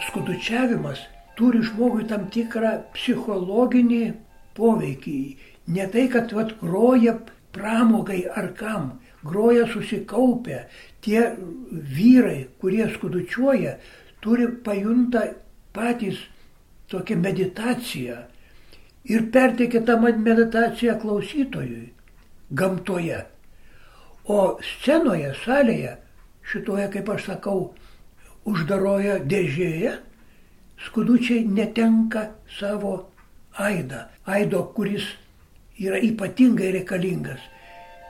skudučiavimas turi žmogui tam tikrą psichologinį poveikį. Ne tai, kad vat, groja pramogai ar kam, groja susikaupę. Tie vyrai, kurie skudučiuoja, turi pajunta patys tokią meditaciją ir perteikia tą meditaciją klausytojui gamtoje. O scenoje, salėje, šitoje, kaip aš sakau, uždaroje dėžėje, skudučiai netenka savo aidą. Aido, kuris yra ypatingai reikalingas.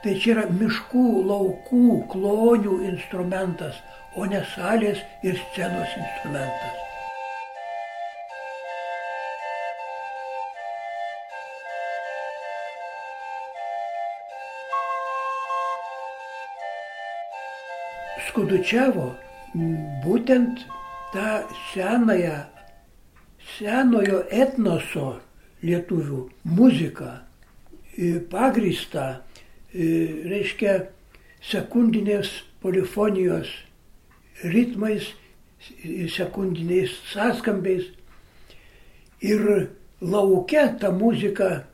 Tai čia yra miškų, laukų, klonių instrumentas, o ne salės ir scenos instrumentas. skudučiavo būtent tą senąją, senojo etnoso lietuvių muziką, pagrįstą, reiškia, sekundinės polifonijos ritmais, sekundiniais sąskambiais. Ir laukia ta muzika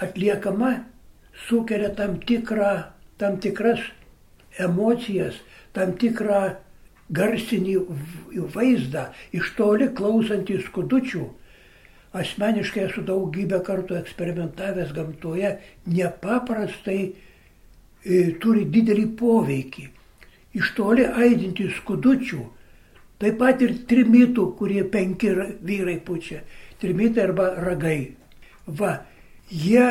atliekama sukelia tam, tikrą, tam tikras emocijas, tam tikrą garsinį vaizdą, iš toli klausantį skudučių. Asmeniškai esu daugybę kartų eksperimentavęs gamtoje, nepaprastai e, turi didelį poveikį. Iš toli aidinti skudučių, taip pat ir trimitų, kurie penki vyrai pučia, trimitai arba ragai. Va, jie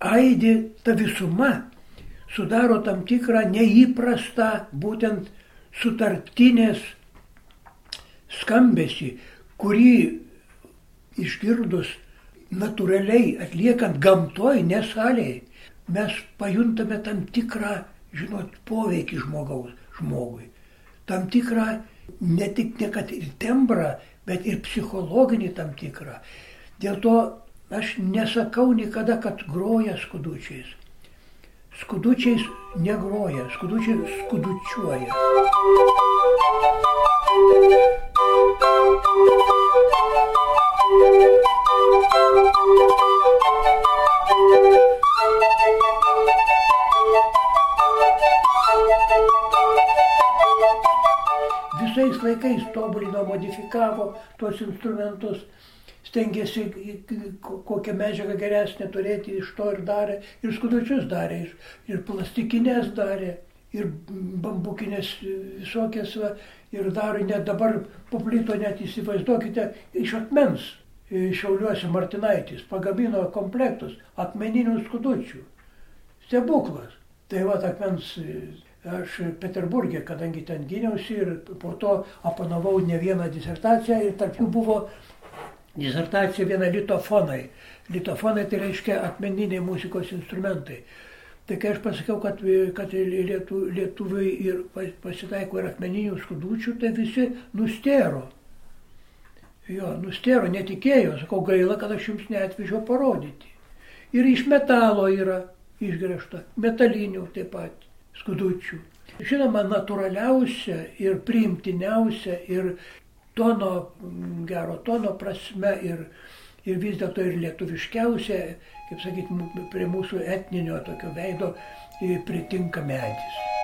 aidi ta visuma, sudaro tam tikrą neįprastą būtent sutartinės skambesi, kurį išgirdus natūraliai atliekant gamtoj, nesalėje, mes pajuntame tam tikrą, žinot, poveikį žmogaus, žmogui. Tam tikrą ne tik ne kad ir tembrą, bet ir psichologinį tam tikrą. Dėl to aš nesakau niekada, kad groja skudučiais skudučiais negroja, skudučiai skudučiuoja. Visais laikais tobulino, modifikavo tuos instrumentus stengėsi kokią medžiagą geresnę turėti, iš to ir darė, ir skudučius darė, ir, ir plastikinės darė, ir bambukinės visokias, va, ir daro, net dabar paplito, net įsivaizduokite, iš akmens. Šiauliuose Martinaitis pagamino komplektus akmeninių skudučių. Stebuklas. Tai va, akmens aš Peterburgė, kadangi ten gyniausi ir po to apanavau ne vieną disertaciją ir tarp jų buvo disertacija viena litofonai. Litofonai tai reiškia akmeniniai muzikos instrumentai. Tai kai aš pasakiau, kad, kad lietu, lietuviai ir pasitaiko ir akmeninių skudučių, tai visi nustėro. Jo, nustėro, netikėjo, sakau, gaila, kad aš jums neatvežiau parodyti. Ir iš metalo yra išgręžta, metalinių taip pat skudučių. Žinoma, natūraliausia ir priimtiniausia ir tono, gero tono prasme ir, ir vis dėlto ir lietuviškiausia, kaip sakyti, prie mūsų etninio tokio veido pritinka medis.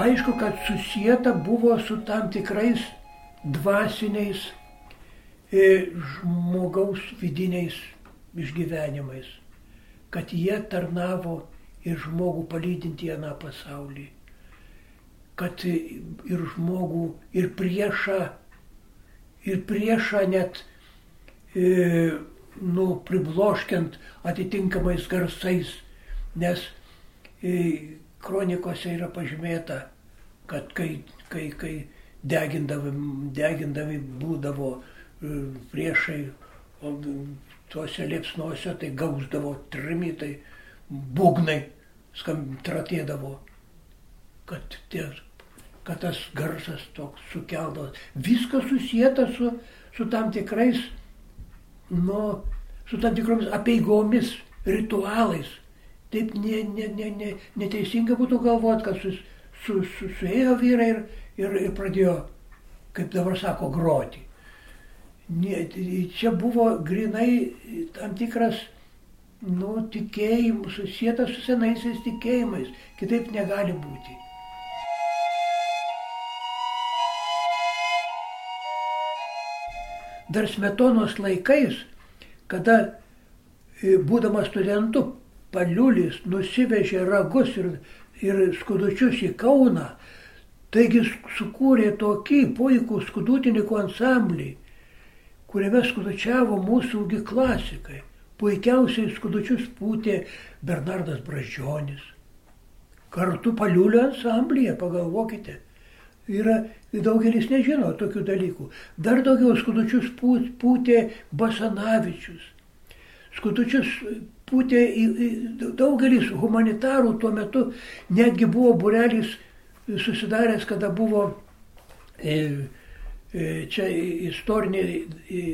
Aišku, kad susijęta buvo su tam tikrais dvasiniais e, žmogaus vidiniais išgyvenimais, kad jie tarnavo ir žmogų palydinti į aną pasaulį, kad ir žmogų, ir priešą, ir priešą net, e, nu, pribloškiant atitinkamais garsais, nes e, kronikose yra pažymėta, kad kai, kai, kai degindami, degindami būdavo e, priešai, tuose liepsnuose tai gausdavo trimitai, būgnai, skam tratėdavo. kad, tie, kad tas garsas toks sukeldavo. Viskas susijęta su, su tam tikrais, nu, su tam tikromis apieigomis, ritualais. Taip ne, ne, ne, ne, neteisinga būtų galvoti, kad sus, su, su, suėjo vyrai ir, ir, ir pradėjo, kaip dabar sako, groti. Ne, čia buvo grinai tam tikras, nu, tikėjimas, susijęs su senaisiais tikėjimais, kitaip negali būti. Dar smetonos laikais, kada e, būdamas studentu, paliulis nusivežė ragus ir ir skudučius į Kauną. Taigi sukūrė tokį puikų skudutininkų ansamblį, kuriame skudučiavo mūsų klasikai. Puikiausiai skudučius pūtė Bernardas Bražionis. Kartu paliulio ansamblyje, pagalvokite. Yra, daugelis nežino tokių dalykų. Dar daugiau skudučius pūtė Basanavičius. Skudučius pūtė į, į, daugelis humanitarų tuo metu netgi buvo burelis susidaręs, kada buvo e, e, čia istoriniai e,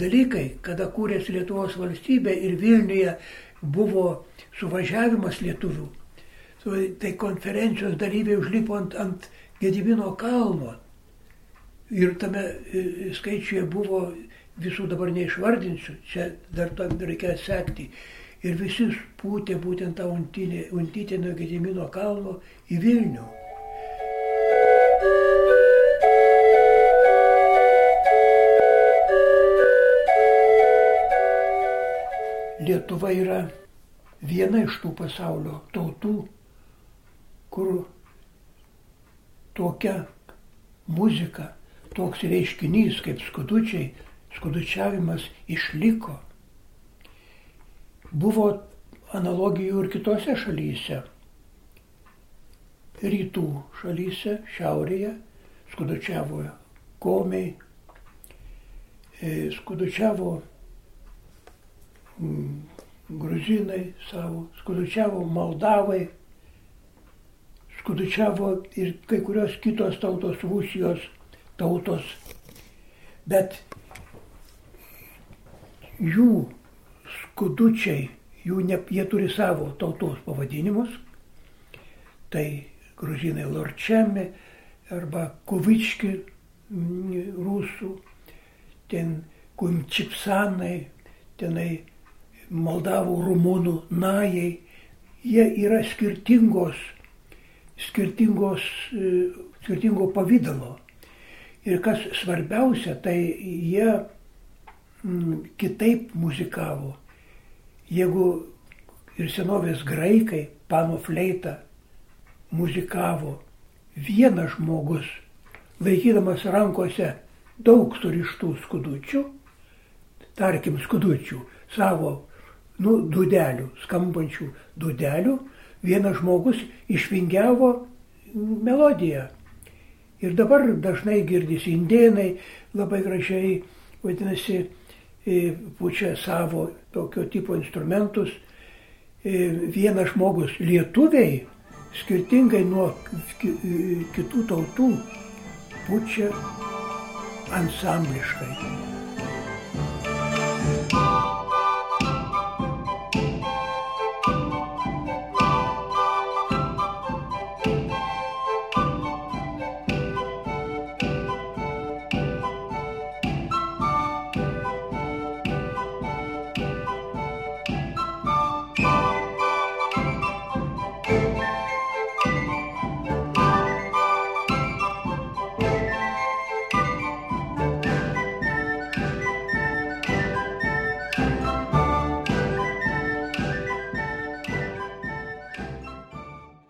dalykai, kada kūrėsi Lietuvos valstybė ir Vilniuje buvo suvažiavimas lietuvių. Tai konferencijos dalyviai užlipo ant, ant Gedivino kalno. Ir tame e, skaičiuje buvo visų dabar neišvardinsiu, čia dar to reikia sekti. Ir visi pūtė būtent tą untinę, untytę nuo Gedimino kalno į Vilnių. Lietuva yra viena iš tų pasaulio tautų, kur tokia muzika, toks reiškinys kaip skudučiai skudučiavimas išliko. Buvo analogijų ir kitose šalyse. Rytų šalyse, šiaurėje skudučiavo komiai, e, skudučiavo mm, gruzinai savo, skudučiavo Moldavai, skudučiavo ir kai kurios kitos tautos, Rusijos tautos. Bet jų skudučiai, jų ne, jie turi savo tautos pavadinimus, tai gruzinai Lorčiami arba Kovički mm, rusų, ten Kumčipsanai, tenai Moldavų rumunų najai, jie yra skirtingos, skirtingos, e, skirtingo pavydalo. Ir kas svarbiausia, tai jie kitaip muzikavo. Jeigu ir senovės graikai pano fleitą muzikavo vienas žmogus, laikydamas rankose daug surištų skudučių, tarkim skudučių, savo, nu, dudelių, skambančių dudelių, vienas žmogus išvingiavo melodiją. Ir dabar dažnai girdisi indėnai labai gražiai, vadinasi, pučia savo tokio tipo instrumentus. Vienas žmogus lietuviai, skirtingai nuo kitų tautų, pučia ansambliškai.